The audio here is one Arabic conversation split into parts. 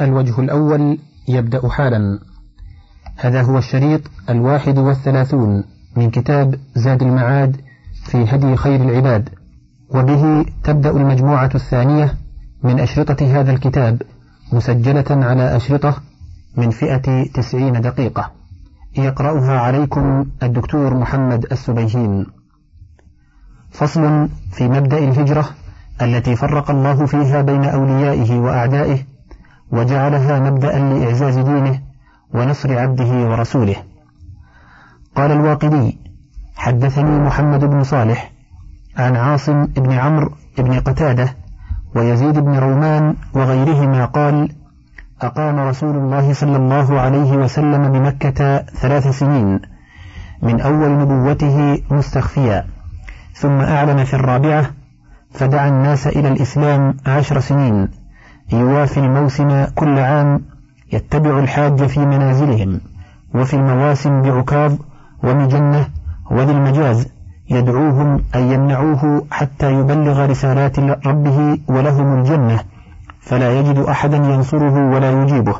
الوجه الأول يبدأ حالا. هذا هو الشريط الواحد والثلاثون من كتاب زاد المعاد في هدي خير العباد. وبه تبدأ المجموعة الثانية من أشرطة هذا الكتاب مسجلة على أشرطة من فئة تسعين دقيقة. يقرأها عليكم الدكتور محمد السبيهين. فصل في مبدأ الهجرة التي فرق الله فيها بين أوليائه وأعدائه وجعلها مبدأ لإعزاز دينه ونصر عبده ورسوله. قال الواقدي حدثني محمد بن صالح عن عاصم بن عمرو بن قتادة ويزيد بن رومان وغيرهما قال أقام رسول الله صلى الله عليه وسلم بمكة ثلاث سنين من أول نبوته مستخفيا ثم أعلن في الرابعة فدعا الناس إلى الإسلام عشر سنين. يوافي الموسم كل عام يتبع الحاج في منازلهم وفي المواسم بعكاظ ومجنة وذي المجاز يدعوهم أن يمنعوه حتى يبلغ رسالات ربه ولهم الجنة فلا يجد أحدا ينصره ولا يجيبه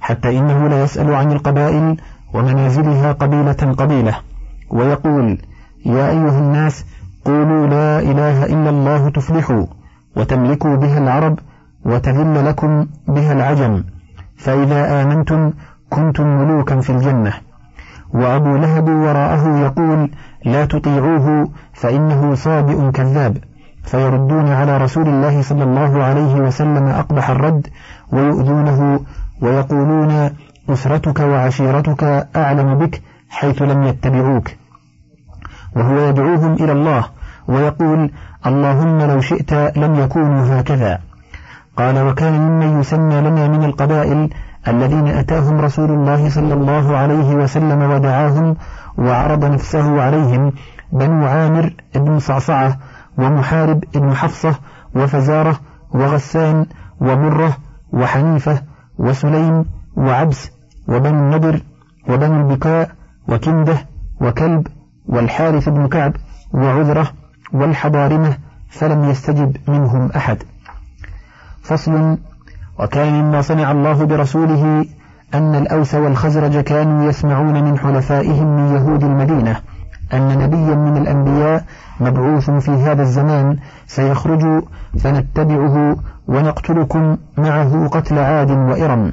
حتى إنه لا يسأل عن القبائل ومنازلها قبيلة قبيلة ويقول يا أيها الناس قولوا لا إله إلا الله تفلحوا وتملكوا بها العرب وتذل لكم بها العجم فإذا آمنتم كنتم ملوكا في الجنة. وأبو لهب وراءه يقول لا تطيعوه فإنه صابئ كذاب. فيردون على رسول الله صلى الله عليه وسلم أقبح الرد ويؤذونه ويقولون أسرتك وعشيرتك أعلم بك حيث لم يتبعوك. وهو يدعوهم إلى الله ويقول اللهم لو شئت لم يكونوا هكذا. قال وكان ممن يسمى لنا من القبائل الذين أتاهم رسول الله صلى الله عليه وسلم ودعاهم وعرض نفسه عليهم بنو عامر بن صعصعة ومحارب بن حفصة وفزارة وغسان ومرة وحنيفة وسليم وعبس وبنو النضر وبنو البكاء وكندة وكلب والحارث بن كعب وعذرة والحضارمة فلم يستجب منهم أحد. فصل وكان مما صنع الله برسوله أن الأوس والخزرج كانوا يسمعون من حلفائهم من يهود المدينة أن نبيا من الأنبياء مبعوث في هذا الزمان سيخرج فنتبعه ونقتلكم معه قتل عاد وإرم.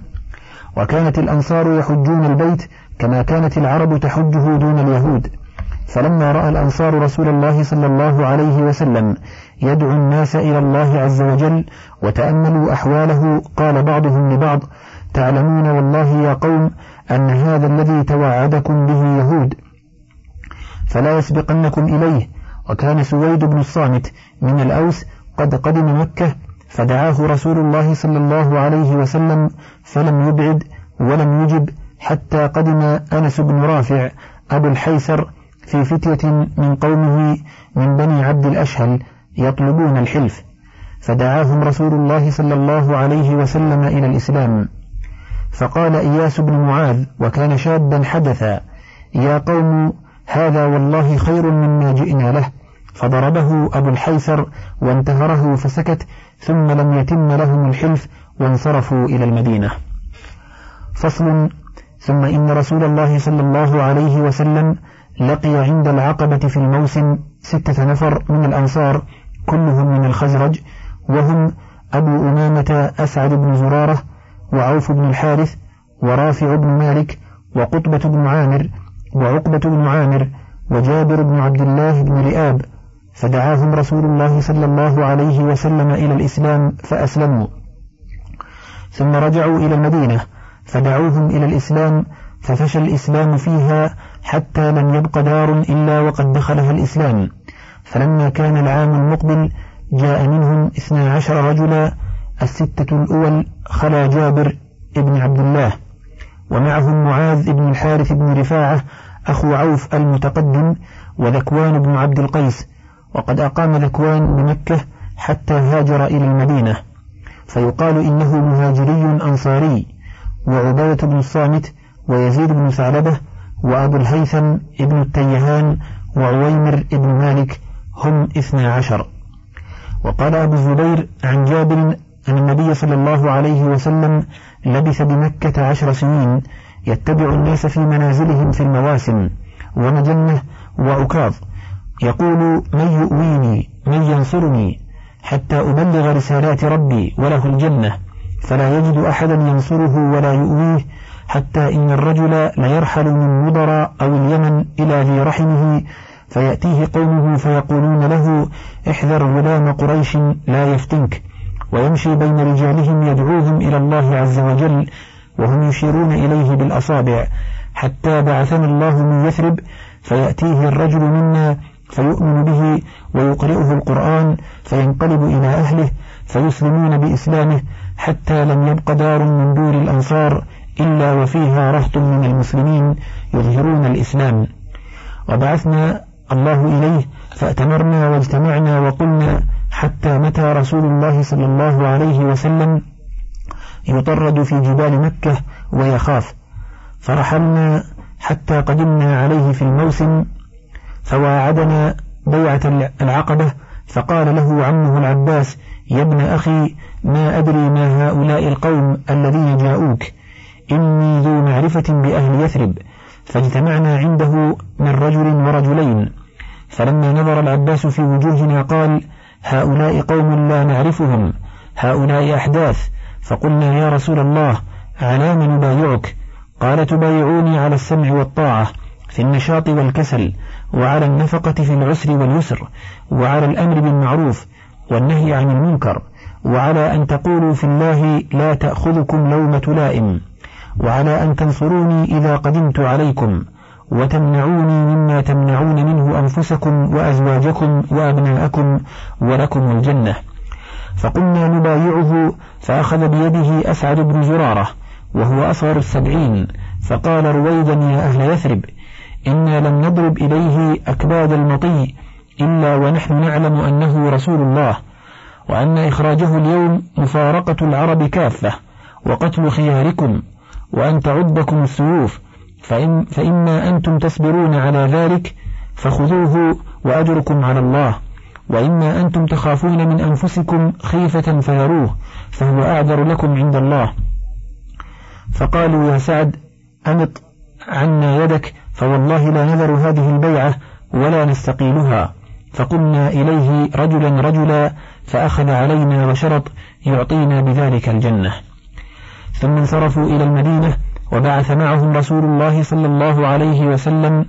وكانت الأنصار يحجون البيت كما كانت العرب تحجه دون اليهود. فلما رأى الأنصار رسول الله صلى الله عليه وسلم يدعو الناس إلى الله عز وجل وتأملوا أحواله قال بعضهم لبعض تعلمون والله يا قوم أن هذا الذي توعدكم به يهود فلا يسبقنكم إليه وكان سويد بن الصامت من الأوس قد قدم مكة فدعاه رسول الله صلى الله عليه وسلم فلم يبعد ولم يجب حتى قدم أنس بن رافع أبو الحيسر في فتية من قومه من بني عبد الأشهل يطلبون الحلف فدعاهم رسول الله صلى الله عليه وسلم إلى الإسلام. فقال إياس بن معاذ وكان شابا حدثا يا قوم هذا والله خير مما جئنا له. فضربه أبو الحيسر وانتهره فسكت ثم لم يتم لهم الحلف وانصرفوا إلى المدينة. فصل ثم إن رسول الله صلى الله عليه وسلم لقي عند العقبة في الموسم ستة نفر من الأنصار كلهم من الخزرج وهم أبو أمامة أسعد بن زرارة وعوف بن الحارث ورافع بن مالك وقطبة بن عامر وعقبة بن عامر وجابر بن عبد الله بن رئاب فدعاهم رسول الله صلى الله عليه وسلم إلى الإسلام فأسلموا. ثم رجعوا إلى المدينة فدعوهم إلى الإسلام ففشى الإسلام فيها حتى لم يبق دار إلا وقد دخلها الإسلام. فلما كان العام المقبل جاء منهم اثنا عشر رجلا الستة الأول خلا جابر ابن عبد الله ومعهم معاذ بن الحارث بن رفاعة أخو عوف المتقدم وذكوان بن عبد القيس. وقد أقام ذكوان بمكة حتى هاجر إلى المدينة. فيقال إنه مهاجري أنصاري وعبادة بن الصامت ويزيد بن ثعلبة وأبو الهيثم ابن التيهان وعويمر ابن مالك هم اثنا عشر. وقال أبو الزبير عن جابر أن النبي صلى الله عليه وسلم لبث بمكة عشر سنين يتبع الناس في منازلهم في المواسم ومجنة وعكاظ يقول من يؤويني؟ من ينصرني؟ حتى أبلغ رسالات ربي وله الجنة فلا يجد أحدا ينصره ولا يؤويه حتى إن الرجل ليرحل من مضر أو اليمن إلى ذي رحمه فيأتيه قومه فيقولون له احذر غلام قريش لا يفتنك. ويمشي بين رجالهم يدعوهم إلى الله عز وجل وهم يشيرون إليه بالأصابع. حتى بعثنا الله من يثرب فيأتيه الرجل منا فيؤمن به ويقرئه القرآن فينقلب إلى أهله فيسلمون بإسلامه حتى لم يبق دار من دور الأنصار. إلا وفيها رهط من المسلمين يظهرون الإسلام. وبعثنا الله إليه فأتمرنا واجتمعنا وقلنا حتى متى رسول الله صلى الله عليه وسلم يطرد في جبال مكة ويخاف. فرحلنا حتى قدمنا عليه في الموسم فواعدنا بيعة العقبة فقال له عمه العباس يا ابن أخي ما أدري ما هؤلاء القوم الذين جاءوك. إني ذو معرفة بأهل يثرب فاجتمعنا عنده من رجل ورجلين. فلما نظر العباس في وجوهنا قال هؤلاء قوم لا نعرفهم هؤلاء أحداث. فقلنا يا رسول الله على من نبايعك؟ قال تبايعوني على السمع والطاعة في النشاط والكسل وعلى النفقة في العسر واليسر وعلى الأمر بالمعروف والنهي عن المنكر وعلى أن تقولوا في الله لا تأخذكم لومة لائم. وعلى أن تنصروني إذا قدمت عليكم وتمنعوني مما تمنعون منه أنفسكم وأزواجكم وأبناءكم ولكم الجنة. فقلنا نبايعه فأخذ بيده أسعد بن زرارة وهو أصغر السبعين فقال رويدا يا أهل يثرب إنا لم نضرب إليه أكباد المطي إلا ونحن نعلم أنه رسول الله وأن إخراجه اليوم مفارقة العرب كافة وقتل خياركم وأن تعدكم السيوف فإن فإما أنتم تصبرون على ذلك فخذوه وأجركم على الله. وإما أنتم تخافون من أنفسكم خيفة فذروه فهو أعذر لكم عند الله. فقالوا يا سعد أمط عنا يدك فوالله لا نذر هذه البيعة ولا نستقيلها. فقلنا إليه رجلا رجلا فأخذ علينا وشرط يعطينا بذلك الجنة. ثم انصرفوا إلى المدينة وبعث معهم رسول الله صلى الله عليه وسلم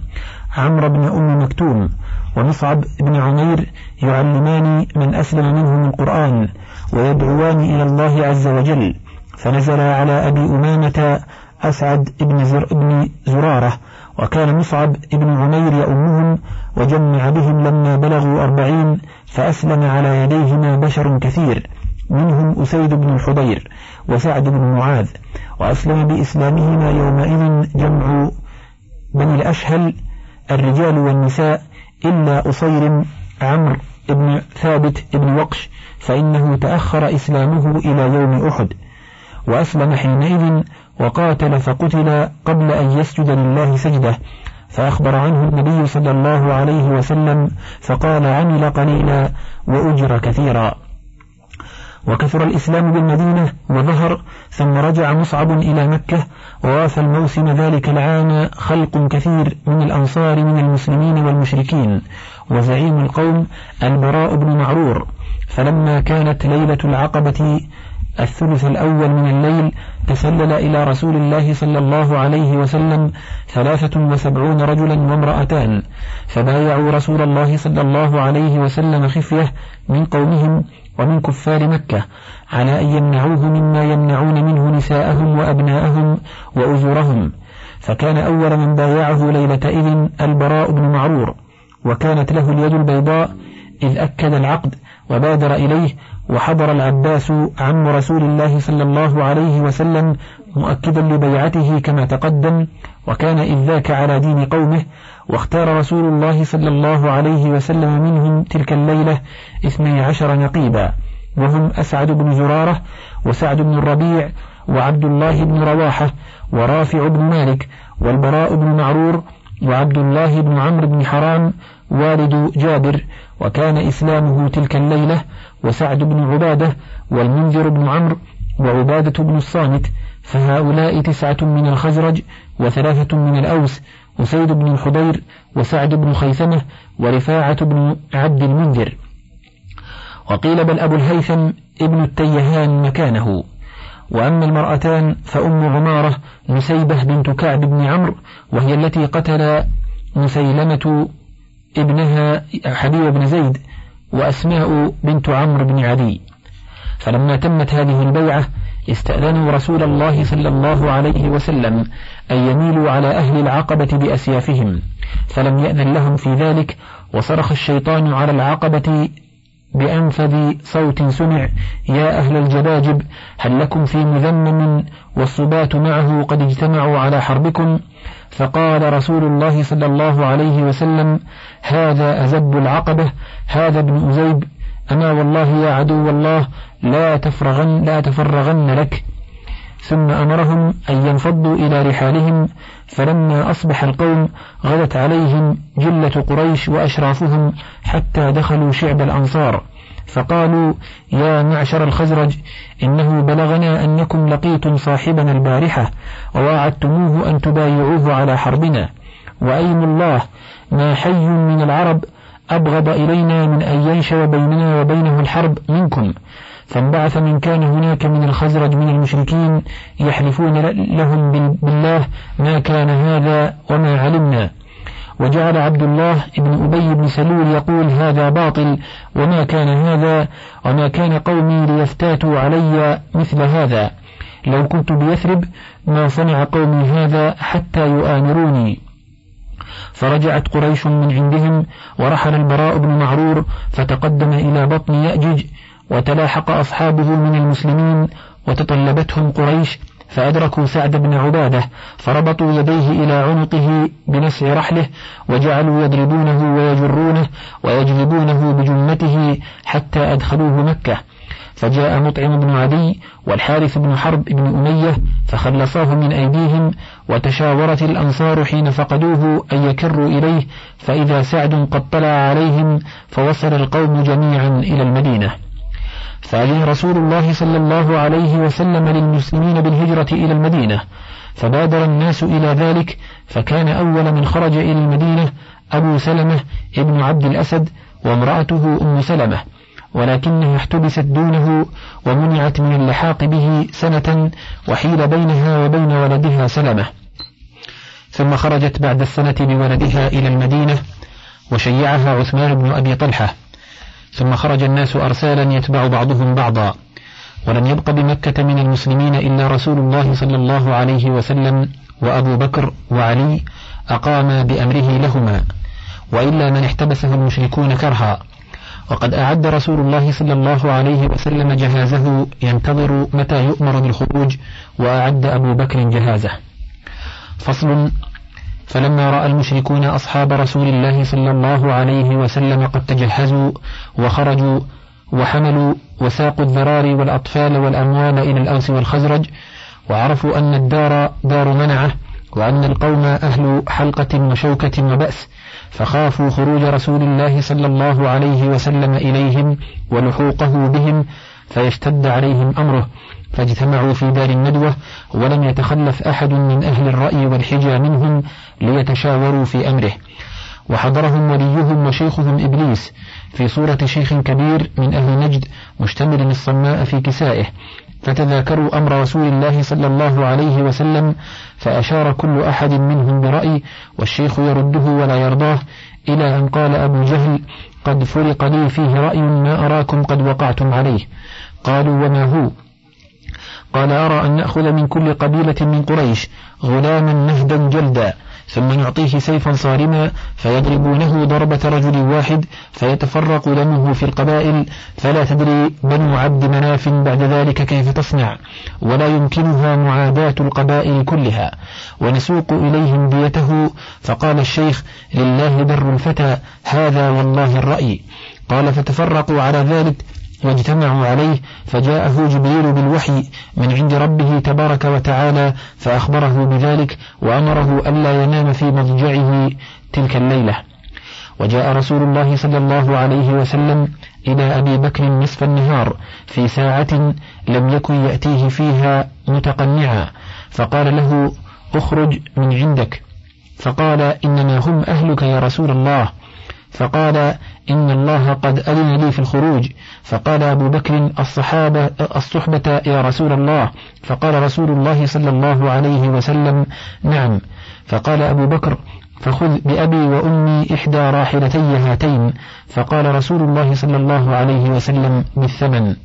عمرو بن أم مكتوم ومصعب بن عمير يعلمان من أسلم منهم القرآن ويدعوان إلى الله عز وجل. فنزل على أبي أمامة أسعد بن, زر بن زرارة وكان مصعب بن عمير يؤمهم وجمع بهم لما بلغوا أربعين فأسلم على يديهما بشر كثير. منهم أسيد بن الحضير وسعد بن معاذ وأسلم بإسلامهما يومئذ جمع بني الأشهل الرجال والنساء إلا أصير عمرو بن ثابت بن وقش فإنه تأخر إسلامه إلى يوم أحد. وأسلم حينئذ وقاتل فقتل قبل أن يسجد لله سجدة. فأخبر عنه النبي صلى الله عليه وسلم فقال عمل قليلا وأجر كثيرا. وكثر الإسلام بالمدينة وظهر ثم رجع مصعب إلى مكة ووافى الموسم ذلك العام خلق كثير من الأنصار من المسلمين والمشركين وزعيم القوم البراء بن معرور. فلما كانت ليلة العقبة الثلث الأول من الليل تسلل إلى رسول الله صلى الله عليه وسلم ثلاثة وسبعون رجلا وامرأتان. فبايعوا رسول الله صلى الله عليه وسلم خفية من قومهم ومن كفار مكة على أن يمنعوه مما يمنعون منه نساءهم وأبناءهم وأزورهم. فكان أول من بايعه ليلة إذن البراء بن معرور وكانت له اليد البيضاء إذ أكد العقد وبادر إليه وحضر العباس عم رسول الله صلى الله عليه وسلم مؤكدا لبيعته كما تقدم وكان إذ ذاك على دين قومه واختار رسول الله صلى الله عليه وسلم منهم تلك الليلة اثني عشر نقيبا وهم أسعد بن زرارة وسعد بن الربيع وعبد الله بن رواحة ورافع بن مالك والبراء بن معرور وعبد الله بن عمرو بن حرام والد جابر وكان إسلامه تلك الليلة وسعد بن عبادة والمنذر بن عمرو وعبادة بن الصامت فهؤلاء تسعة من الخزرج وثلاثة من الأوس أسيد بن الحضير وسعد بن خيثمة ورفاعة بن عبد المنذر وقيل بل أبو الهيثم ابن التيهان مكانه. وأما المرأتان فأم عمارة نسيبة بنت كعب بن عمرو وهي التي قتل مسيلمة ابنها حبيب بن زيد وأسماء بنت عمرو بن عدي. فلما تمت هذه البيعة استأذنوا رسول الله صلى الله عليه وسلم أن يميلوا على أهل العقبة بأسيافهم فلم يأذن لهم في ذلك وصرخ الشيطان على العقبة بأنفذ صوت سمع يا أهل الجباجب هل لكم في مذمم والصبات معه قد اجتمعوا على حربكم؟ فقال رسول الله صلى الله عليه وسلم هذا أزب العقبة هذا ابن أزيب أما والله يا عدو الله لا تفرغن لا تفرغن لك. ثم أمرهم أن ينفضوا إلى رحالهم فلما أصبح القوم غدت عليهم جلة قريش وأشرافهم حتى دخلوا شعب الأنصار. فقالوا يا معشر الخزرج إنه بلغنا أنكم لقيتم صاحبنا البارحة وواعدتموه أن تبايعوه على حربنا. وأيم الله ما حي من العرب أبغض إلينا من أن ينشر بيننا وبينه الحرب منكم. فانبعث من كان هناك من الخزرج من المشركين يحلفون لهم بالله ما كان هذا وما علمنا. وجعل عبد الله بن أبي بن سلول يقول هذا باطل وما كان هذا وما كان قومي ليفتاتوا علي مثل هذا. لو كنت بيثرب ما صنع قومي هذا حتى يؤامروني. فرجعت قريش من عندهم ورحل البراء بن معرور فتقدم إلى بطن يأجج وتلاحق أصحابه من المسلمين وتطلبتهم قريش فأدركوا سعد بن عبادة فربطوا يديه إلى عنقه بنسع رحله وجعلوا يضربونه ويجرونه ويجلبونه بجمته حتى أدخلوه مكة. فجاء مطعم بن عدي والحارث بن حرب بن أمية فخلصاه من أيديهم وتشاورت الأنصار حين فقدوه أن يكروا إليه فإذا سعد قد طلع عليهم فوصل القوم جميعا إلى المدينة. فأذن رسول الله صلى الله عليه وسلم للمسلمين بالهجرة إلى المدينة فبادر الناس إلى ذلك فكان أول من خرج إلى المدينة أبو سلمة ابن عبد الأسد وامرأته أم سلمة ولكنها احتبست دونه ومنعت من اللحاق به سنة وحيل بينها وبين ولدها سلمة. ثم خرجت بعد السنة بولدها إلى المدينة وشيعها عثمان بن أبي طلحة ثم خرج الناس أرسالا يتبع بعضهم بعضا. ولم يبق بمكة من المسلمين إلا رسول الله صلى الله عليه وسلم وأبو بكر وعلي أقام بأمره لهما وإلا من احتبسه المشركون كرها. وقد أعد رسول الله صلى الله عليه وسلم جهازه ينتظر متى يؤمر بالخروج وأعد أبو بكر جهازه. فصل فلما رأى المشركون أصحاب رسول الله صلى الله عليه وسلم قد تجهزوا وخرجوا وحملوا وساقوا الذراري والأطفال والأموال إلى الأوس والخزرج وعرفوا أن الدار دار منعة وأن القوم أهل حلقة وشوكة وبأس فخافوا خروج رسول الله صلى الله عليه وسلم إليهم ولحوقه بهم فيشتد عليهم أمره. فاجتمعوا في دار الندوة ولم يتخلف أحد من أهل الرأي والحجى منهم ليتشاوروا في أمره. وحضرهم وليهم وشيخهم إبليس في صورة شيخ كبير من أهل نجد مشتمل الصماء في كسائه. فتذاكروا أمر رسول الله صلى الله عليه وسلم فأشار كل أحد منهم برأي والشيخ يرده ولا يرضاه إلى أن قال أبو جهل قد فرق لي فيه رأي ما أراكم قد وقعتم عليه. قالوا وما هو؟ قال أرى أن نأخذ من كل قبيلة من قريش غلاما نهدا جلدا ثم نعطيه سيفا صارما فيضربونه ضربة رجل واحد فيتفرق دمه في القبائل فلا تدري بنو عبد مناف بعد ذلك كيف تصنع ولا يمكنها معاداة القبائل كلها. ونسوق إليهم ديته فقال الشيخ لله در الفتى هذا والله الرأي. قال فتفرقوا على ذلك واجتمعوا عليه فجاءه جبريل بالوحي من عند ربه تبارك وتعالى فأخبره بذلك وأمره ألا ينام في مضجعه تلك الليلة. وجاء رسول الله صلى الله عليه وسلم إلى أبي بكر نصف النهار في ساعة لم يكن يأتيه فيها متقنعا فقال له أخرج من عندك. فقال إنما هم أهلك يا رسول الله. فقال إن الله قد أذن لي في الخروج. فقال أبو بكر الصحابة الصحبة يا رسول الله. فقال رسول الله صلى الله عليه وسلم نعم. فقال أبو بكر فخذ بأبي وأمي إحدى راحلتي هاتين. فقال رسول الله صلى الله عليه وسلم بالثمن.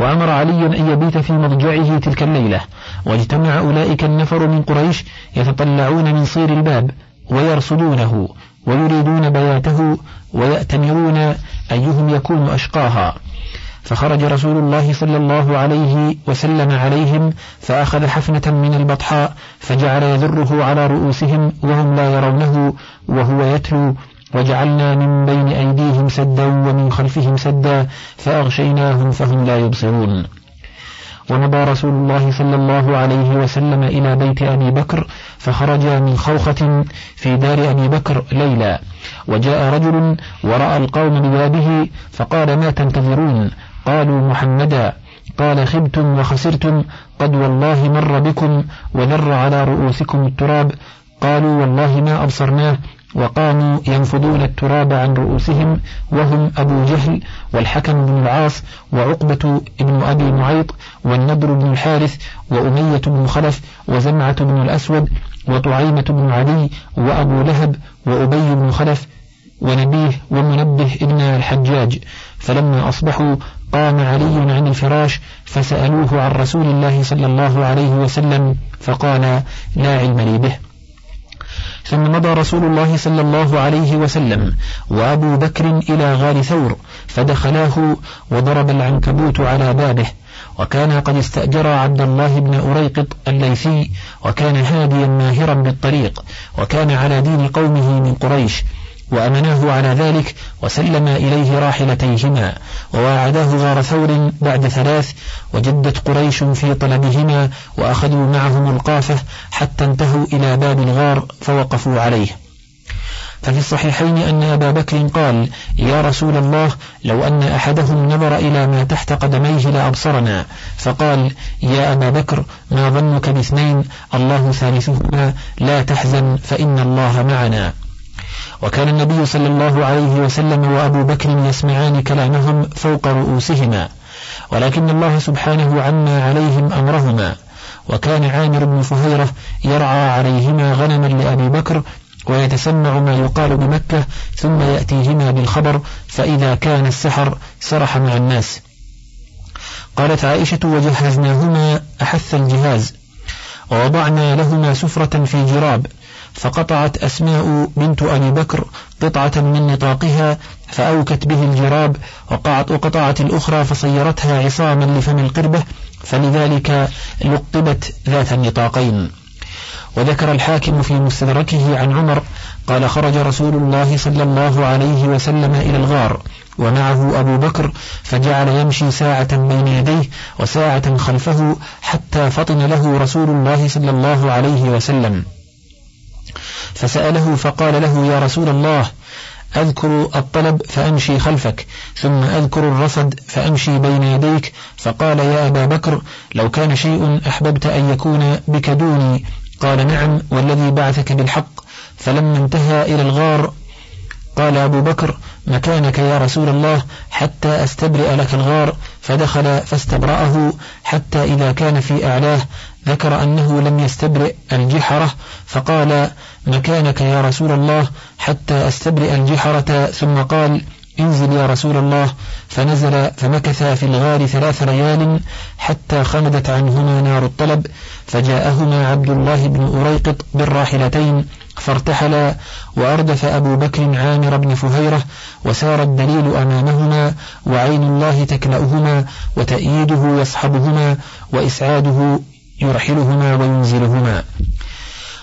وأمر علي أن يبيت في مضجعه تلك الليلة. واجتمع أولئك النفر من قريش يتطلعون من صير الباب ويرصدونه. ويريدون بياته ويأتمرون أيهم يكون أشقاها. فخرج رسول الله صلى الله عليه وسلم عليهم فأخذ حفنة من البطحاء فجعل يذره على رؤوسهم وهم لا يرونه وهو يتلو وجعلنا من بين أيديهم سدا ومن خلفهم سدا فأغشيناهم فهم لا يبصرون. ومضى رسول الله صلى الله عليه وسلم إلى بيت أبي بكر فخرج من خوخة في دار أبي بكر ليلا. وجاء رجل ورأى القوم ببابه فقال ما تنتظرون؟ قالوا محمدا. قال خبتم وخسرتم قد والله مر بكم وذر على رؤوسكم التراب. قالوا والله ما أبصرناه. وقاموا ينفضون التراب عن رؤوسهم وهم أبو جهل والحكم بن العاص وعقبة بن أبي معيط والنضر بن الحارث وأمية بن خلف وزمعة بن الأسود وطعيمة بن علي وأبو لهب وأبي بن خلف ونبيه ومنبه ابن الحجاج. فلما أصبحوا قام علي عن الفراش فسألوه عن رسول الله صلى الله عليه وسلم فقال لا علم لي به. ثم مضى رسول الله صلى الله عليه وسلم وأبو بكر إلى غار ثور فدخلاه وضرب العنكبوت على بابه وكان قد استأجر عبد الله بن أريقط الليثي وكان هاديا ماهرا بالطريق وكان على دين قومه من قريش وأمناه على ذلك وسلم إليه راحلتيهما وواعداه غار ثور بعد ثلاث وجدت قريش في طلبهما وأخذوا معهم القافة حتى انتهوا إلى باب الغار فوقفوا عليه. ففي الصحيحين أن أبا بكر قال يا رسول الله لو أن أحدهم نظر إلى ما تحت قدميه لأبصرنا. فقال يا أبا بكر ما ظنك باثنين؟ الله ثالثهما لا تحزن فإن الله معنا. وكان النبي صلى الله عليه وسلم وأبو بكر يسمعان كلامهم فوق رؤوسهما ولكن الله سبحانه عما عليهم أمرهما. وكان عامر بن فهيرة يرعى عليهما غنما لأبي بكر ويتسمع ما يقال بمكة ثم يأتيهما بالخبر فإذا كان السحر سرح مع الناس. قالت عائشة وجهزناهما أحث الجهاز ووضعنا لهما سفرة في جراب. فقطعت أسماء بنت أبي بكر قطعة من نطاقها فأوكت به الجراب وقعت وقطعت الأخرى فصيرتها عصاما لفم القربة فلذلك لقبت ذات النطاقين. وذكر الحاكم في مستدركه عن عمر قال خرج رسول الله صلى الله عليه وسلم إلى الغار ومعه أبو بكر فجعل يمشي ساعة بين يديه وساعة خلفه حتى فطن له رسول الله صلى الله عليه وسلم. فسأله فقال له يا رسول الله أذكر الطلب فأمشي خلفك ثم أذكر الرصد فأمشي بين يديك فقال يا أبا بكر لو كان شيء أحببت أن يكون بك دوني قال نعم والذي بعثك بالحق فلما انتهى إلى الغار قال أبو بكر مكانك يا رسول الله حتى أستبرئ لك الغار فدخل فاستبرأه حتى إذا كان في أعلاه ذكر أنه لم يستبرئ الجحرة فقال مكانك يا رسول الله حتى أستبرئ الجحرة ثم قال انزل يا رسول الله. فنزل فمكث في الغار ثلاث ليال حتى خمدت عنهما نار الطلب فجاءهما عبد الله بن أريقط بالراحلتين فارتحلا وأردف أبو بكر عامر بن فهيرة وسار الدليل أمامهما وعين الله تكلأهما وتأييده يصحبهما وإسعاده يرحلهما وينزلهما.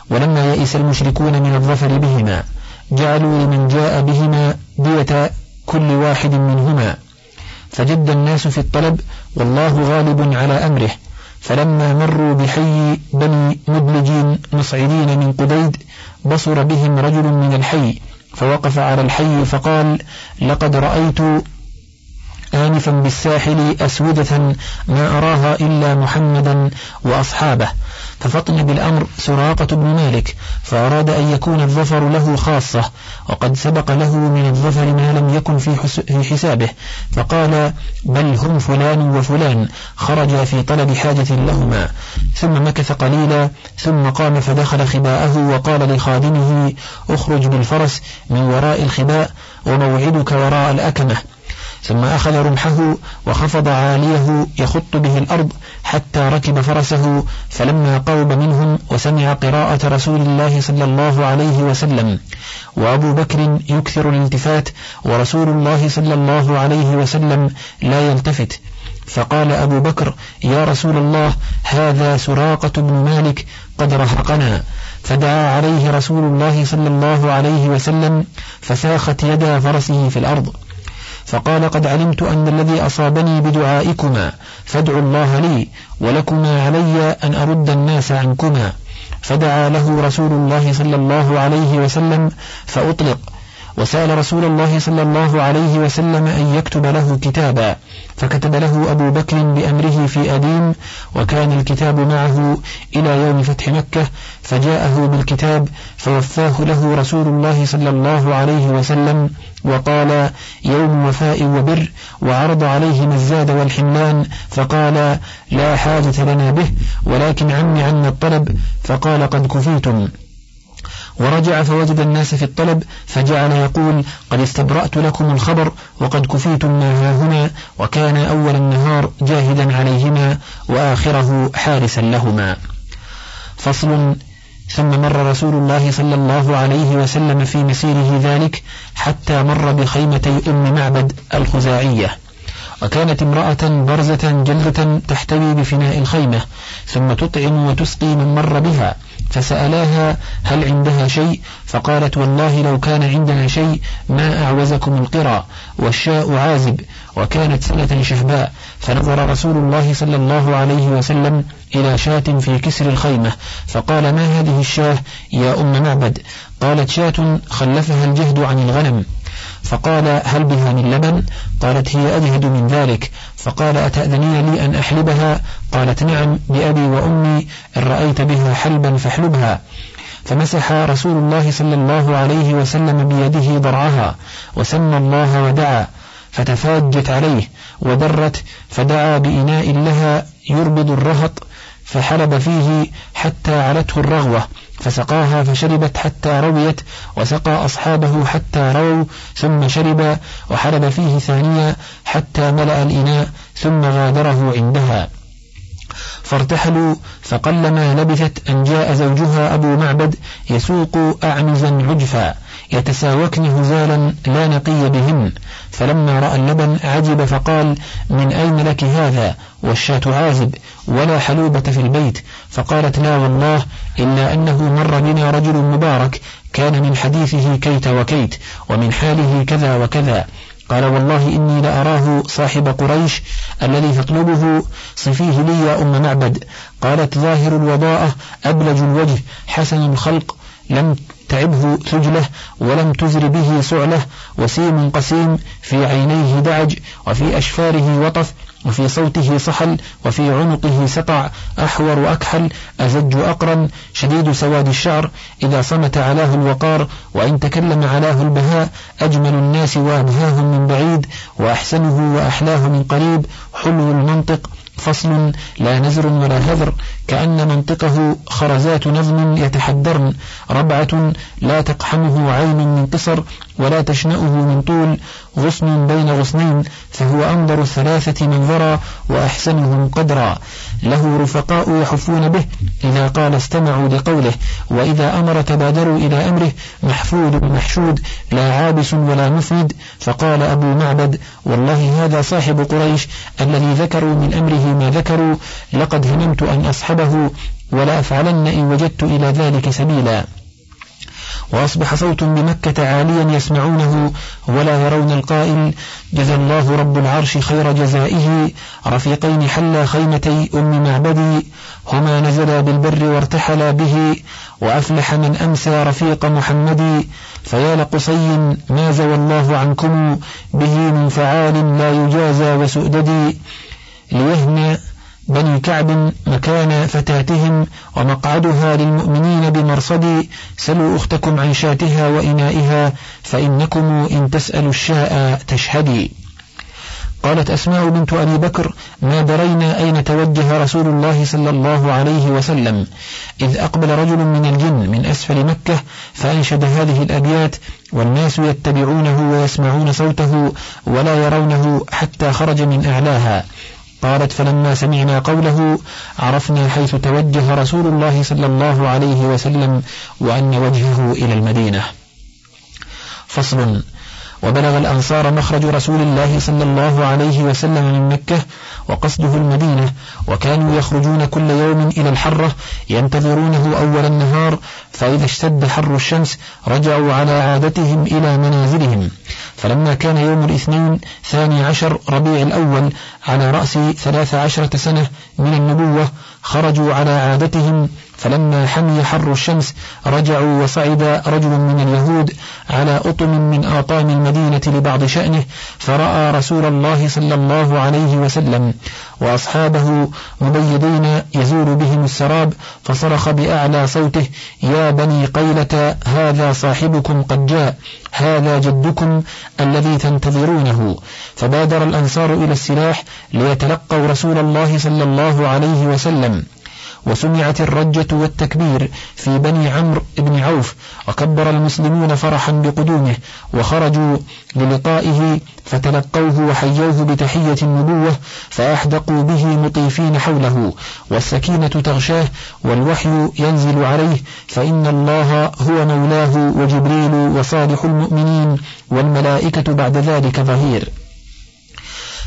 ولما يئس المشركون من الظفر بهما جعلوا لمن جاء بهما دية كل واحد منهما. فجد الناس في الطلب والله غالب على أمره. فلما مروا بحي بني مدلجين مصعدين من قديد بصر بهم رجل من الحي فوقف على الحي فقال لقد رأيت آنفا بالساحل أسودة ما أراها إلا محمدا وأصحابه. ففطن بالأمر سراقة بن مالك فأراد أن يكون الظفر له خاصة وقد سبق له من الظفر ما لم يكن في حسابه. فقال بل هم فلان وفلان خرجا في طلب حاجة لهما. ثم مكث قليلا ثم قام فدخل خباءه وقال لخادمه اخرج بالفرس من وراء الخباء وموعدك وراء الأكمة. ثم أخذ رمحه وخفض عاليه يخط به الأرض حتى ركب فرسه فلما قرب منهم وسمع قراءة رسول الله صلى الله عليه وسلم وأبو بكر يكثر الالتفات ورسول الله صلى الله عليه وسلم لا يلتفت. فقال أبو بكر يا رسول الله هذا سراقة بن مالك قد رهقنا. فدعا عليه رسول الله صلى الله عليه وسلم فساخت يدا فرسه في الأرض. فقال قد علمت أن الذي أصابني بدعائكما فادعوا الله لي ولكما علي أن أرد الناس عنكما. فدعا له رسول الله صلى الله عليه وسلم فأطلق. وسأل رسول الله صلى الله عليه وسلم أن يكتب له كتابا. فكتب له أبو بكر بأمره في أديم وكان الكتاب معه إلى يوم فتح مكة فجاءه بالكتاب فوفاه له رسول الله صلى الله عليه وسلم وقال يوم وفاء وبر وعرض عليه الزاد والحملان فقال لا حاجة لنا به ولكن عم عنا الطلب فقال قد كفيتم. ورجع فوجد الناس في الطلب فجعل يقول قد استبرأت لكم الخبر وقد كفيتم ما هنا وكان أول النهار جاهدا عليهما وآخره حارسا لهما. فصل ثم مر رسول الله صلى الله عليه وسلم في مسيره ذلك حتى مر بخيمتي أم معبد الخزاعية. وكانت امرأة برزة جلدة تحتوي بفناء الخيمة ثم تطعم وتسقي من مر بها. فسألاها هل عندها شيء؟ فقالت والله لو كان عندنا شيء ما أعوزكم القرى والشاء عازب وكانت سنة شهباء. فنظر رسول الله صلى الله عليه وسلم إلى شاة في كسر الخيمة فقال ما هذه الشاة يا أم معبد؟ قالت شاة خلفها الجهد عن الغنم. فقال هل بها من لبن؟ قالت هي أجهد من ذلك. فقال أتأذنين لي أن أحلبها؟ قالت نعم بأبي وأمي إن رأيت بها حلبا فاحلبها. فمسح رسول الله صلى الله عليه وسلم بيده ضرعها وسمى الله ودعا فتفاجت عليه ودرت فدعا بإناء لها يربض الرهط فحلب فيه حتى علته الرغوة. فسقاها فشربت حتى رويت وسقى أصحابه حتى رووا ثم شرب وحلب فيه ثانية حتى ملأ الإناء ثم غادره عندها. فارتحلوا فقلما لبثت أن جاء زوجها أبو معبد يسوق أعنزا عجفا يتساوكن هزالا لا نقي بهن فلما رأى اللبن عجب فقال من أين لك هذا؟ والشاة عازب ولا حلوبة في البيت. فقالت لا والله إلا أنه مر بنا رجل مبارك كان من حديثه كيت وكيت ومن حاله كذا وكذا. قال والله إني لأراه صاحب قريش الذي تطلبه صفيه لي يا أم معبد. قالت ظاهر الوضاءة أبلج الوجه حسن الخلق لم تعبه ثجله ولم تزر به سعله وسيم قسيم في عينيه دعج وفي أشفاره وطف وفي صوته صحل وفي عنقه سطع أحور أكحل أزج أقرن شديد سواد الشعر إذا صمت علاه الوقار وإن تكلم علاه البهاء أجمل الناس وأبهاهم من بعيد وأحسنه وأحلاه من قريب حلو المنطق فصل لا نزر ولا هذر كأن منطقه خرزات نظم يتحدرن ربعة لا تقحمه عين من قصر ولا تشنأه من طول غصن بين غصنين فهو أنظر الثلاثة منظرا وأحسنهم قدرا. له رفقاء يحفون به إذا قال استمعوا لقوله وإذا أمر تبادروا إلى أمره محفود محشود لا عابس ولا مفند فقال أبو معبد والله هذا صاحب قريش الذي ذكروا من أمره ما ذكروا لقد هممت أن أصحبه ولا أفعلن إن وجدت إلى ذلك سبيلا. وأصبح صوت بمكة عاليا يسمعونه ولا يرون القائل جزى الله رب العرش خير جزائه رفيقين حلا خيمتي أم معبدي هما نزلا بالبر وارتحلا به وأفلح من أمسى رفيق محمد فيا لقصي ما زوى الله عنكم به من فعال لا يجازى وسؤدد ليهنى بني كعب مكان فتاتهم ومقعدها للمؤمنين بمرصد سلوا أختكم عن شاتها وإنائها فإنكم إن تسألوا الشاء تشهدي. قالت أسماء بنت أبي بكر ما درينا أين توجه رسول الله صلى الله عليه وسلم؟ إذ أقبل رجل من الجن من أسفل مكة فأنشد هذه الأبيات والناس يتبعونه ويسمعون صوته ولا يرونه حتى خرج من أعلاها. قالت فلما سمعنا قوله عرفنا حيث توجه رسول الله صلى الله عليه وسلم وأن وجهه إلى المدينة. فصل وبلغ الأنصار مخرج رسول الله صلى الله عليه وسلم من مكة وقصده المدينة وكانوا يخرجون كل يوم إلى الحرة ينتظرونه أول النهار فإذا اشتد حر الشمس رجعوا على عادتهم إلى منازلهم. فلما كان يوم الاثنين ثاني عشر ربيع الأول على رأس ثلاث عشرة سنة من النبوة خرجوا على عادتهم فلما حمي حر الشمس رجعوا وصعد رجل من اليهود على أطم من آطام المدينة لبعض شأنه فرأى رسول الله صلى الله عليه وسلم وأصحابه مبيضين يزول بهم السراب فصرخ بأعلى صوته يا بني قيلة هذا صاحبكم قد جاء هذا جدكم الذي تنتظرونه. فبادر الأنصار إلى السلاح ليتلقوا رسول الله صلى الله عليه وسلم. وسمعت الرجة والتكبير في بني عمرو بن عوف وكبر المسلمون فرحا بقدومه وخرجوا للقائه فتلقوه وحيوه بتحية النبوة فأحدقوا به مطيفين حوله والسكينة تغشاه والوحي ينزل عليه فإن الله هو مولاه وجبريل وصالح المؤمنين والملائكة بعد ذلك ظهير.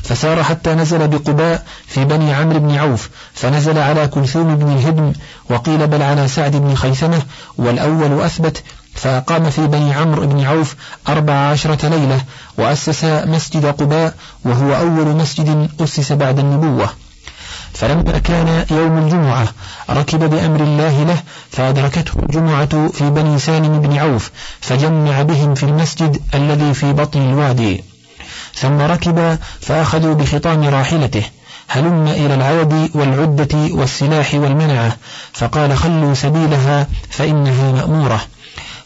فسار حتى نزل بقباء في بني عمرو بن عوف فنزل على كلثوم بن الهدم وقيل بل على سعد بن خيثمة والأول أثبت فأقام في بني عمرو بن عوف أربع عشرة ليلة وأسس مسجد قباء وهو أول مسجد أسس بعد النبوة. فلما كان يوم الجمعة ركب بأمر الله له فأدركته الجمعة في بني سالم بن عوف فجمع بهم في المسجد الذي في بطن الوادي. ثم ركب فأخذوا بخطام راحلته. هلم إلى العود والعدة والسلاح والمنعة. فقال خلوا سبيلها فإنها مأمورة.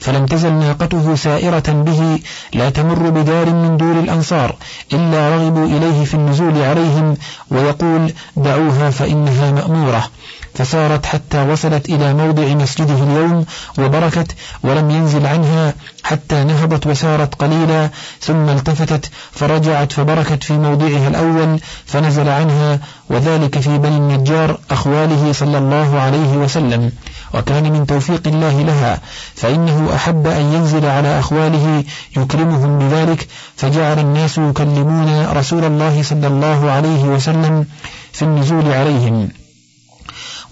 فلم تزل ناقته سائرة به لا تمر بدار من دور الأنصار إلا رغبوا إليه في النزول عليهم ويقول دعوها فإنها مأمورة. فسارت حتى وصلت إلى موضع مسجده اليوم وبركت ولم ينزل عنها حتى نهضت وسارت قليلا ثم التفتت فرجعت فبركت في موضعها الأول فنزل عنها وذلك في بني النجار أخواله صلى الله عليه وسلم وكان من توفيق الله لها فإنه أحب أن ينزل على أخواله يكرمهم بذلك فجعل الناس يكلمون رسول الله صلى الله عليه وسلم في النزول عليهم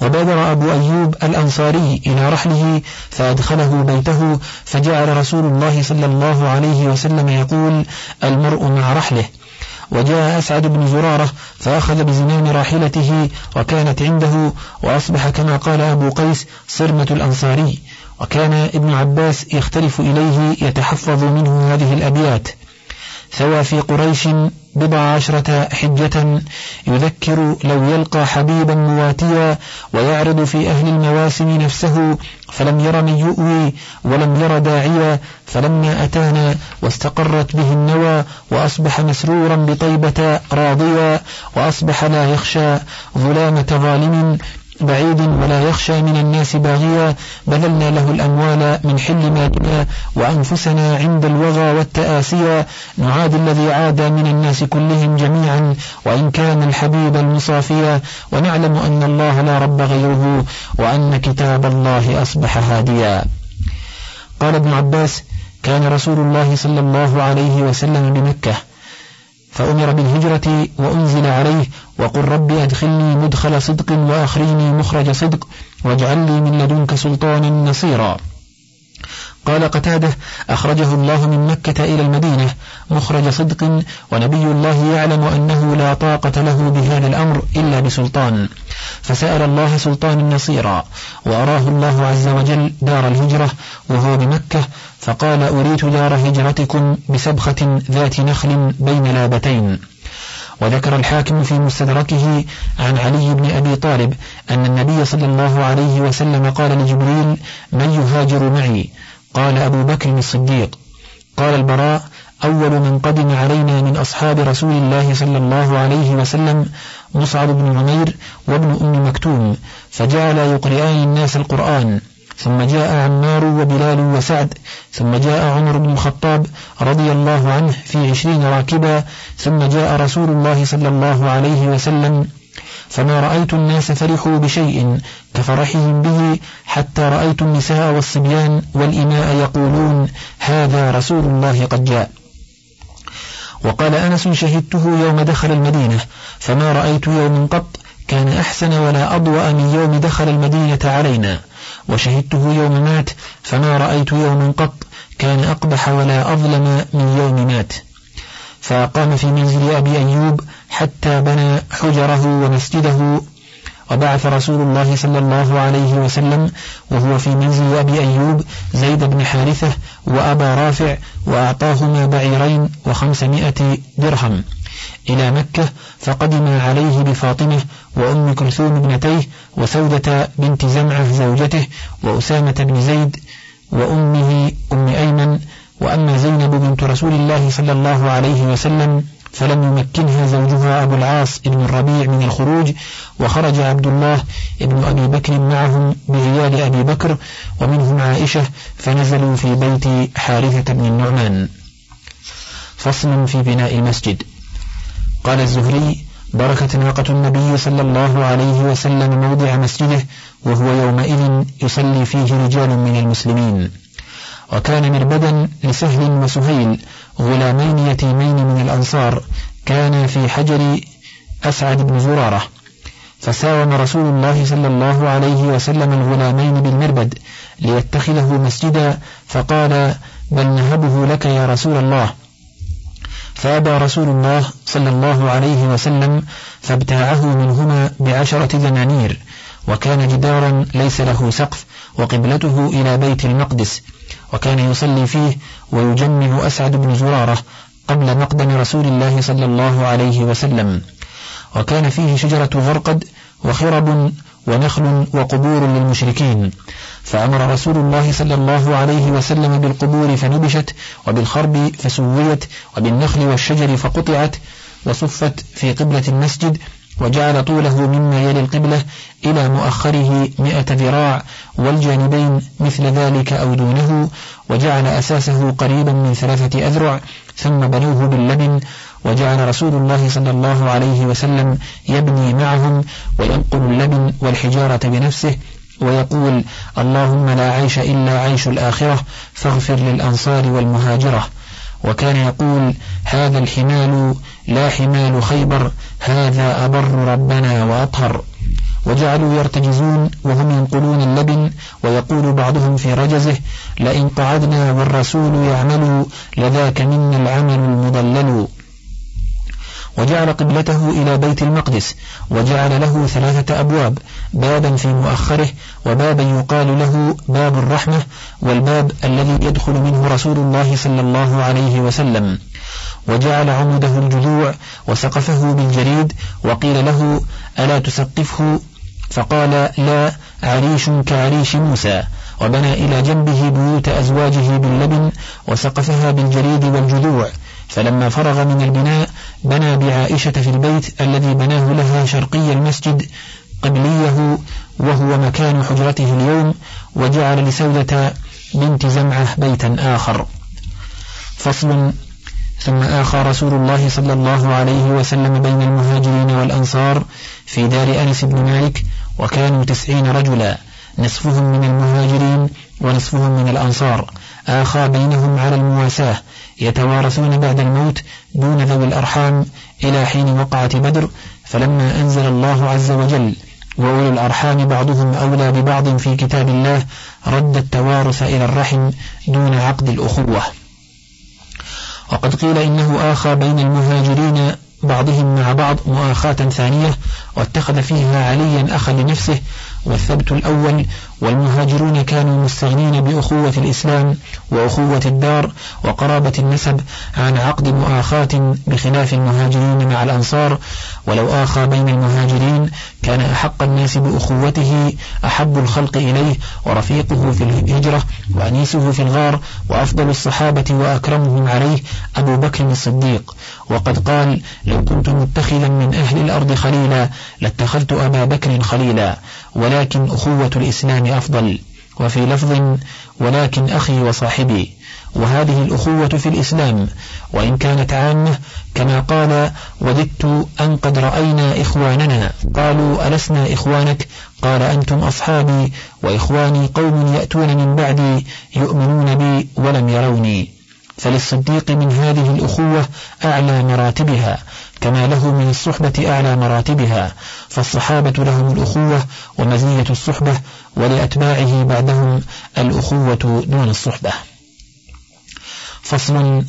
وبادر أبو أيوب الأنصاري إلى رحله فأدخله بيته فجعل رسول الله صلى الله عليه وسلم يقول المرء مع رحله. وجاء أسعد بن زرارة فأخذ بزمام راحلته وكانت عنده وأصبح كما قال أبو قيس صرمة الأنصاري وكان ابن عباس يختلف إليه يتحفظ منه هذه الأبيات. ثوى في قريش بضع عشرة حجة يذكر لو يلقى حبيبا مواتيا ويعرض في أهل المواسم نفسه فلم ير من يؤوي ولم ير داعيا فلما أتانا واستقرت به النوى وأصبح مسرورا بطيبة راضيا وأصبح لا يخشى ظلامة ظالم بعيد ولا يخشى من الناس باغيا بذلنا له الأموال من حل مالنا وأنفسنا عند الوغى والتآسيا نعادي الذي عاد من الناس كلهم جميعا وإن كان الحبيب المصافيا ونعلم أن الله لا رب غيره وأن كتاب الله أصبح هاديا. قال ابن عباس كان رسول الله صلى الله عليه وسلم بمكة. فأمر بالهجرة وأنزل عليه وقل رب أدخلني مدخل صدق وأخرجني مخرج صدق واجعل لي من لدنك سلطانا نصيرا. قال قتادة أخرجه الله من مكة إلى المدينة مخرج صدق ونبي الله يعلم أنه لا طاقة له بهذا الأمر إلا بسلطان. فسأل الله سلطان نصيرا وأراه الله عز وجل دار الهجرة وهو بمكة فقال أريت دار هجرتكم بسبخة ذات نخل بين لابتين. وذكر الحاكم في مستدركه عن علي بن أبي طالب أن النبي صلى الله عليه وسلم قال لجبريل من يهاجر معي؟ قال أبو بكر الصديق. قال البراء أول من قدم علينا من أصحاب رسول الله صلى الله عليه وسلم مصعب بن عمير وابن أم مكتوم فجعل يقرئان الناس القرآن. ثم جاء عمار وبلال وسعد ثم جاء عمر بن الخطاب رضي الله عنه في عشرين راكبا ثم جاء رسول الله صلى الله عليه وسلم فما رأيت الناس فرحوا بشيء كفرحهم به حتى رأيت النساء والصبيان والإماء يقولون هذا رسول الله قد جاء. وقال أنس شهدته يوم دخل المدينة فما رأيت يوم قط كان أحسن ولا أضوأ من يوم دخل المدينة علينا. وشهدته يوم مات فما رأيت يوما قط كان أقبح ولا أظلم من يوم مات. فقام في منزل أبي أيوب حتى بنى حجره ومسجده وبعث رسول الله صلى الله عليه وسلم وهو في منزل أبي أيوب زيد بن حارثة وأبا رافع وأعطاهما بعيرين وخمسمائة درهم. إلى مكة فقدم عليه بفاطمة وأم كلثوم ابنتيه وسودة بنت زمعة زوجته وأسامة بن زيد وأمه أم أيمن وأما زينب بنت رسول الله صلى الله عليه وسلم فلم يمكنها زوجها أبو العاص بن الربيع من الخروج وخرج عبد الله بن أبي بكر معهم بعيال أبي بكر ومنهم عائشة فنزلوا في بيت حارثة بن النعمان. فصل في بناء المسجد. قال الزهري بركت ناقة النبي صلى الله عليه وسلم موضع مسجده وهو يومئذ يصلي فيه رجال من المسلمين. وكان مربدا لسهل وسهيل غلامين يتيمين من الأنصار كانا في حجر أسعد بن زرارة. فساوم رسول الله صلى الله عليه وسلم الغلامين بالمربد ليتخذه مسجدا فقال بل نهبه لك يا رسول الله. فأبى رسول الله صلى الله عليه وسلم فابتاعه منهما بعشرة دنانير وكان جدارا ليس له سقف وقبلته إلى بيت المقدس. وكان يصلي فيه ويجمع أسعد بن زرارة قبل مقدم رسول الله صلى الله عليه وسلم. وكان فيه شجرة غرقد وخرب ونخل وقبور للمشركين. فأمر رسول الله صلى الله عليه وسلم بالقبور فنبشت وبالخرب فسويت وبالنخل والشجر فقطعت وصفت في قبلة المسجد وجعل طوله مما يلي القبلة إلى مؤخره مئة ذراع والجانبين مثل ذلك أو دونه وجعل أساسه قريبا من ثلاثة أذرع ثم بنوه باللبن وجعل رسول الله صلى الله عليه وسلم يبني معهم وينقل اللبن والحجارة بنفسه ويقول اللهم لا عيش إلا عيش الآخرة فاغفر للأنصار والمهاجرة. وكان يقول هذا الحمال لا حمال خيبر هذا أبر ربنا وأطهر. وجعلوا يرتجزون وهم ينقلون اللبن ويقول بعضهم في رجزه لئن قعدنا والرسول يعمل لذاك منا العمل المضلل. وجعل قبلته إلى بيت المقدس وجعل له ثلاثة أبواب بابا في مؤخره وبابا يقال له باب الرحمة والباب الذي يدخل منه رسول الله صلى الله عليه وسلم. وجعل عمده الجذوع وسقفه بالجريد وقيل له ألا تسقفه؟ فقال لا عريش كعريش موسى. وبنى إلى جنبه بيوت أزواجه باللبن وسقفها بالجريد والجذوع. فلما فرغ من البناء بنى بعائشة في البيت الذي بناه لها شرقي المسجد قبليه وهو مكان حجرته اليوم وجعل لسودة بنت زمعة بيتا آخر. فصل ثم آخى رسول الله صلى الله عليه وسلم بين المهاجرين والأنصار في دار أنس بن مالك وكانوا تسعين رجلا نصفهم من المهاجرين ونصفهم من الأنصار. آخى بينهم على المواساة يتوارثون بعد الموت دون ذوي الأرحام إلى حين وقعة بدر فلما أنزل الله عز وجل وأولو الأرحام بعضهم أولى ببعض في كتاب الله رد التوارث إلى الرحم دون عقد الأخوة. وقد قيل إنه آخى بين المهاجرين بعضهم مع بعض مؤاخاة ثانية واتخذ فيها عليا أخا لنفسه والثبت الأول والمهاجرون كانوا مستغنين بأخوة الإسلام وأخوة الدار وقرابة النسب عن عقد مؤاخاة بخلاف المهاجرين مع الأنصار. ولو آخى بين المهاجرين كان أحق الناس بأخوته أحب الخلق إليه ورفيقه في الهجرة وأنيسه في الغار وأفضل الصحابة وأكرمهم عليه أبو بكر الصديق. وقد قال لو كنت متخذا من أهل الأرض خليلا لاتخذت أبا بكر خليلا ولكن أخوة الإسلام أفضل وفي لفظ ولكن أخي وصاحبي وهذه الأخوة في الإسلام وإن كانت عامة كما قال وددت أن قد رأينا إخواننا قالوا ألسنا إخوانك؟ قال أنتم أصحابي وإخواني قوم يأتون من بعدي يؤمنون بي ولم يروني فللصديق من هذه الأخوة أعلى مراتبها كما له من الصحبة أعلى مراتبها فالصحابة لهم الأخوة ومزية الصحبة ولأتباعه بعدهم الأخوة دون الصحبة. فصل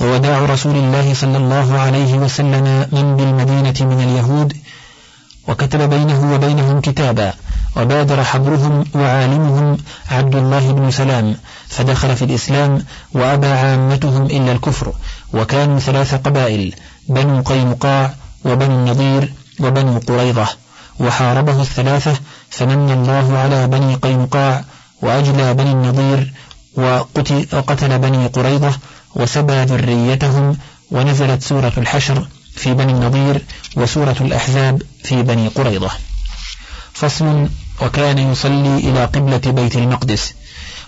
ووداع رسول الله صلى الله عليه وسلم من بالمدينة من اليهود وكتب بينه وبينهم كتابا وبادر حبرهم وعالمهم عبد الله بن سلام فدخل في الإسلام وأبى عامتهم إلا الكفر وكانوا ثلاث قبائل بنو قينقاع وبنو النضير وبنو قريظة وحاربه الثلاثة فمن الله على بني قينقاع وأجلى بني النضير وقتل بني قريظة وسبى ذريتهم ونزلت سورة الحشر في بني النضير وسورة الأحزاب في بني قريظة. فصل وكان يصلي إلى قبلة بيت المقدس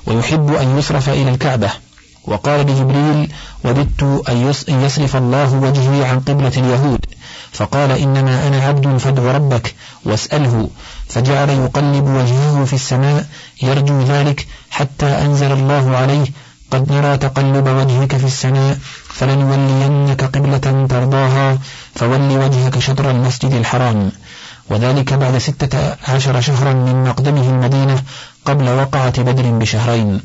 ويحب أن يصرف إلى الكعبة. وقال لجبريل وددت أن يصرف الله وجهي عن قبلة اليهود فقال إنما أنا عبد فادع ربك واسأله فجعل يقلب وجهه في السماء يرجو ذلك حتى أنزل الله عليه قد نرى تقلب وجهك في السماء فلنولينك قبلة ترضاها فول وجهك شطر المسجد الحرام وذلك بعد ستة عشر شهرا من مقدمه المدينة قبل وقعة بدر بشهرين.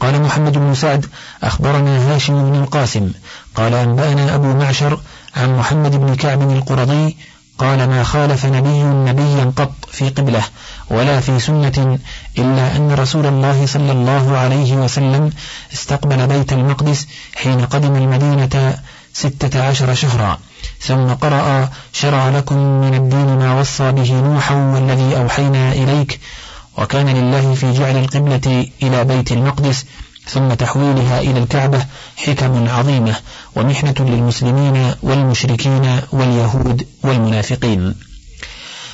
قال محمد بن سعد أخبرنا هاشم بن القاسم قال أنبأنا أبو معشر عن محمد بن كعب القرضي قال ما خالف نبي نبيا قط في قبله ولا في سنة إلا أن رسول الله صلى الله عليه وسلم استقبل بيت المقدس حين قدم المدينة ستة عشر شهرا ثم قرأ شرع لكم من الدين ما وصى به نوحا والذي أوحينا إليك وكان لله في جعل القبلة إلى بيت المقدس ثم تحويلها إلى الكعبة حكم عظيمة ومحنة للمسلمين والمشركين واليهود والمنافقين.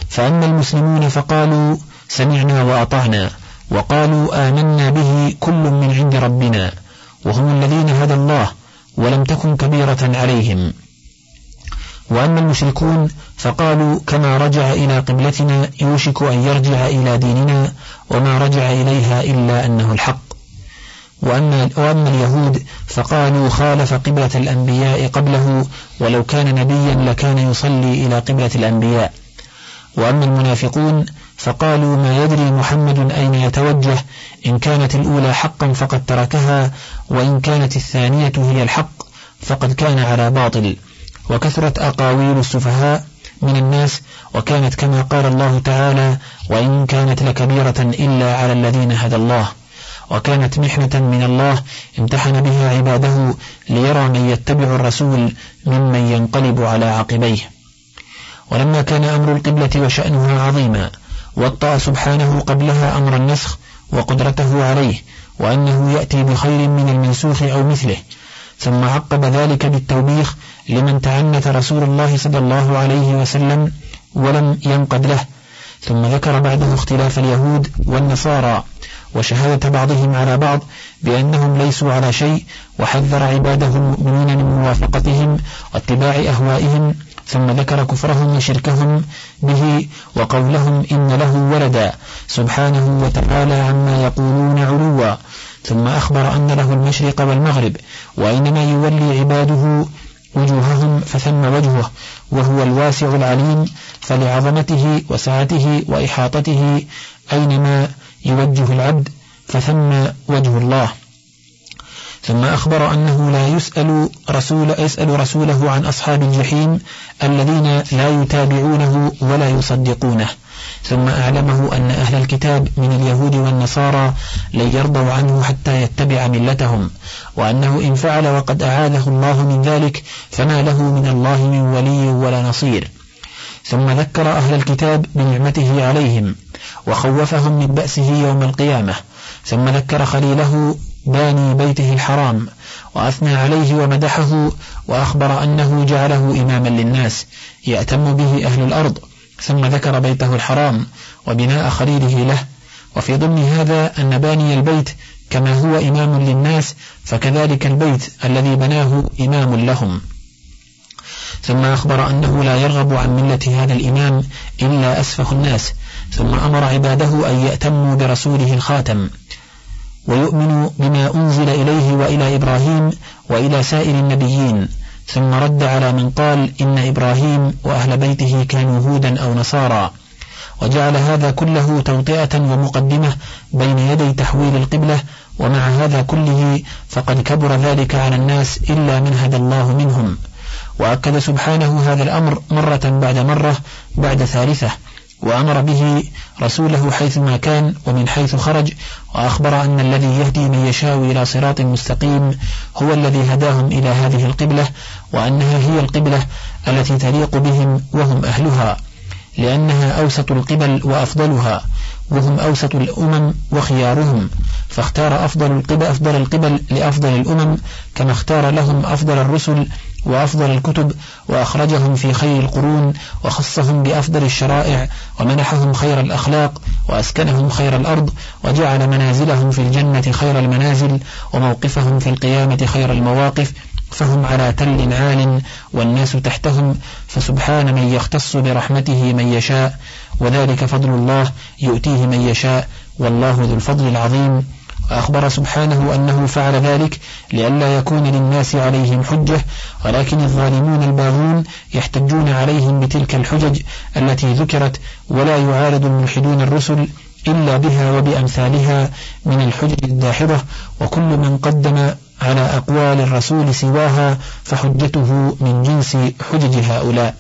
فأما المسلمون فقالوا سمعنا وأطعنا وقالوا آمنا به كل من عند ربنا وهم الذين هدى الله ولم تكن كبيرة عليهم. وأما المشركون فقالوا كما رجع إلى قبلتنا يوشك أن يرجع إلى ديننا وما رجع إليها إلا أنه الحق. وأما, وأما اليهود فقالوا خالف قبلة الأنبياء قبله ولو كان نبيا لكان يصلي إلى قبلة الأنبياء. وأما المنافقون فقالوا ما يدري محمد أين يتوجه إن كانت الأولى حقا فقد تركها وإن كانت الثانية هي الحق فقد كان على باطل. وكثرت أقاويل السفهاء من الناس وكانت كما قال الله تعالى وإن كانت لكبيرة إلا على الذين هدى الله وكانت محنة من الله امتحن بها عباده ليرى من يتبع الرسول ممن ينقلب على عقبيه. ولما كان أمر القبلة وشأنها عظيما وطأ سبحانه قبلها أمر النسخ وقدرته عليه وأنه يأتي بخير من المنسوخ أو مثله ثم عقب ذلك بالتوبيخ لمن تعنت رسول الله صلى الله عليه وسلم ولم ينقد له. ثم ذكر بعده اختلاف اليهود والنصارى وشهادة بعضهم على بعض بأنهم ليسوا على شيء وحذر عباده المؤمنين من موافقتهم واتباع أهوائهم ثم ذكر كفرهم وشركهم به وقولهم إن له ولدا سبحانه وتعالى عما يقولون علوا. ثم أخبر أن له المشرق والمغرب وإنما يولي عباده وجوههم فثم وجهه وهو الواسع العليم فلعظمته وسعته وإحاطته أينما يوجه العبد فثم وجه الله. ثم أخبر أنه لا يسأل رسول يسأل رسوله عن أصحاب الجحيم الذين لا يتابعونه ولا يصدقونه. ثم أعلمه أن أهل الكتاب من اليهود والنصارى لن يرضوا عنه حتى يتبع ملتهم وأنه إن فعل وقد أعاذه الله من ذلك فما له من الله من ولي ولا نصير. ثم ذكر أهل الكتاب بنعمته عليهم وخوفهم من بأسه يوم القيامة. ثم ذكر خليله باني بيته الحرام وأثنى عليه ومدحه وأخبر أنه جعله إماما للناس يأتم به أهل الأرض. ثم ذكر بيته الحرام وبناء خليله له وفي ضمن هذا أن باني البيت كما هو إمام للناس فكذلك البيت الذي بناه إمام لهم. ثم أخبر أنه لا يرغب عن ملة هذا الإمام إلا أسفه الناس ثم أمر عباده أن يأتموا برسوله الخاتم. ويؤمن بما أنزل إليه وإلى إبراهيم وإلى سائر النبيين. ثم رد على من قال إن إبراهيم وأهل بيته كانوا هودا أو نصارى. وجعل هذا كله توطئة ومقدمة بين يدي تحويل القبلة ومع هذا كله فقد كبر ذلك على الناس إلا من هدى الله منهم. وأكد سبحانه هذا الأمر مرة بعد مرة بعد ثالثة. وأمر به رسوله حيثما كان ومن حيث خرج وأخبر أن الذي يهدي من يشاء إلى صراط مستقيم هو الذي هداهم إلى هذه القبلة وأنها هي القبلة التي تليق بهم وهم أهلها لأنها أوسط القبل وأفضلها وهم أوسط الأمم وخيارهم فاختار أفضل القبل أفضل القبل لأفضل الأمم كما اختار لهم أفضل الرسل وأفضل الكتب وأخرجهم في خير القرون وخصهم بأفضل الشرائع ومنحهم خير الأخلاق وأسكنهم خير الأرض وجعل منازلهم في الجنة خير المنازل وموقفهم في القيامة خير المواقف فهم على تل عال والناس تحتهم فسبحان من يختص برحمته من يشاء وذلك فضل الله يؤتيه من يشاء والله ذو الفضل العظيم وأخبر سبحانه أنه فعل ذلك لئلا يكون للناس عليهم حجة ولكن الظالمون الباغون يحتجون عليهم بتلك الحجج التي ذكرت ولا يعارض الملحدون الرسل إلا بها وبأمثالها من الحجج الداحضة وكل من قدم على أقوال الرسول سواها فحجته من جنس حجج هؤلاء.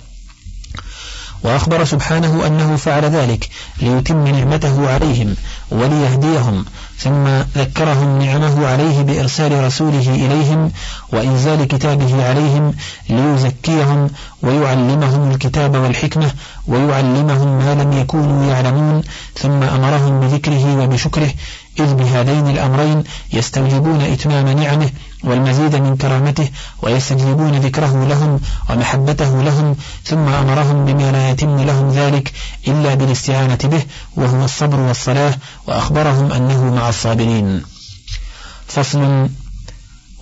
وأخبر سبحانه أنه فعل ذلك ليتم نعمته عليهم وليهديهم ثم ذكرهم نعمه عليه بإرسال رسوله إليهم وإنزال كتابه عليهم ليزكيهم ويعلمهم الكتاب والحكمة ويعلمهم ما لم يكونوا يعلمون ثم أمرهم بذكره وبشكره إذ بهذين الأمرين يستوجبون إتمام نعمه والمزيد من كرامته ويستجيبون ذكره لهم ومحبته لهم ثم أمرهم بما لا يتم لهم ذلك إلا بالاستعانة به وهو الصبر والصلاة وأخبرهم أنه مع الصابرين. فصل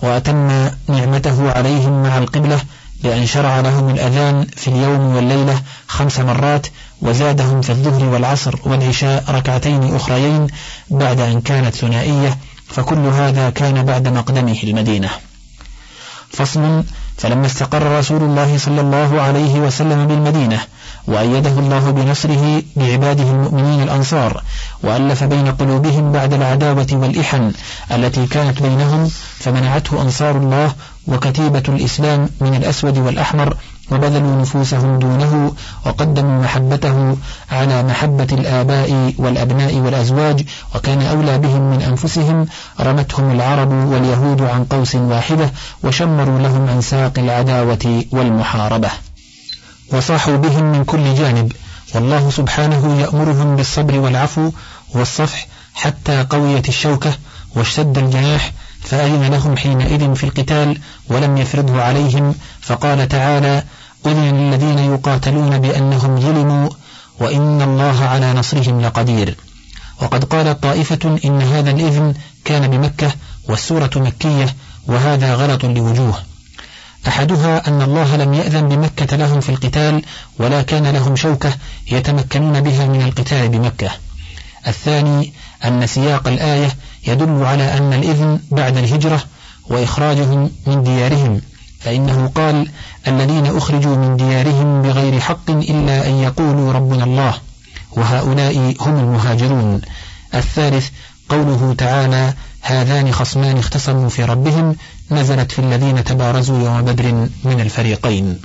وأتم نعمته عليهم مع القبلة بأن شرع لهم الأذان في اليوم والليلة خمس مرات وزادهم في الظهر والعصر والعشاء ركعتين أخريين بعد أن كانت ثنائية فكل هذا كان بعد مقدمه المدينة فصل فلما استقر رسول الله صلى الله عليه وسلم بالمدينة وأيده الله بنصره بعباده المؤمنين الأنصار وألف بين قلوبهم بعد العداوة والإحن التي كانت بينهم فمنعته أنصار الله وكتيبة الإسلام من الأسود والأحمر وبذلوا نفوسهم دونه وقدموا محبته على محبة الآباء والأبناء والأزواج وكان أولى بهم من أنفسهم رمتهم العرب واليهود عن قوس واحدة وشمروا لهم عن ساق العداوة والمحاربة. وصاحوا بهم من كل جانب والله سبحانه يأمرهم بالصبر والعفو والصفح حتى قويت الشوكة واشتد الجناح فأذن لهم حينئذ في القتال ولم يفرضه عليهم فقال تعالى أذن للذين يقاتلون بأنهم ظلموا وإن الله على نصرهم لقدير. وقد قال طائفة إن هذا الإذن كان بمكة والسورة مكية وهذا غلط لوجوه. أحدها أن الله لم يأذن بمكة لهم في القتال ولا كان لهم شوكة يتمكنون بها من القتال بمكة. الثاني أن سياق الآية يدل على أن الإذن بعد الهجرة وإخراجهم من ديارهم. فإنه قال الذين أخرجوا من ديارهم بغير حق إلا أن يقولوا ربنا الله وهؤلاء هم المهاجرون. الثالث قوله تعالى هذان خصمان اختصموا في ربهم نزلت في الذين تبارزوا يوم بدر من الفريقين.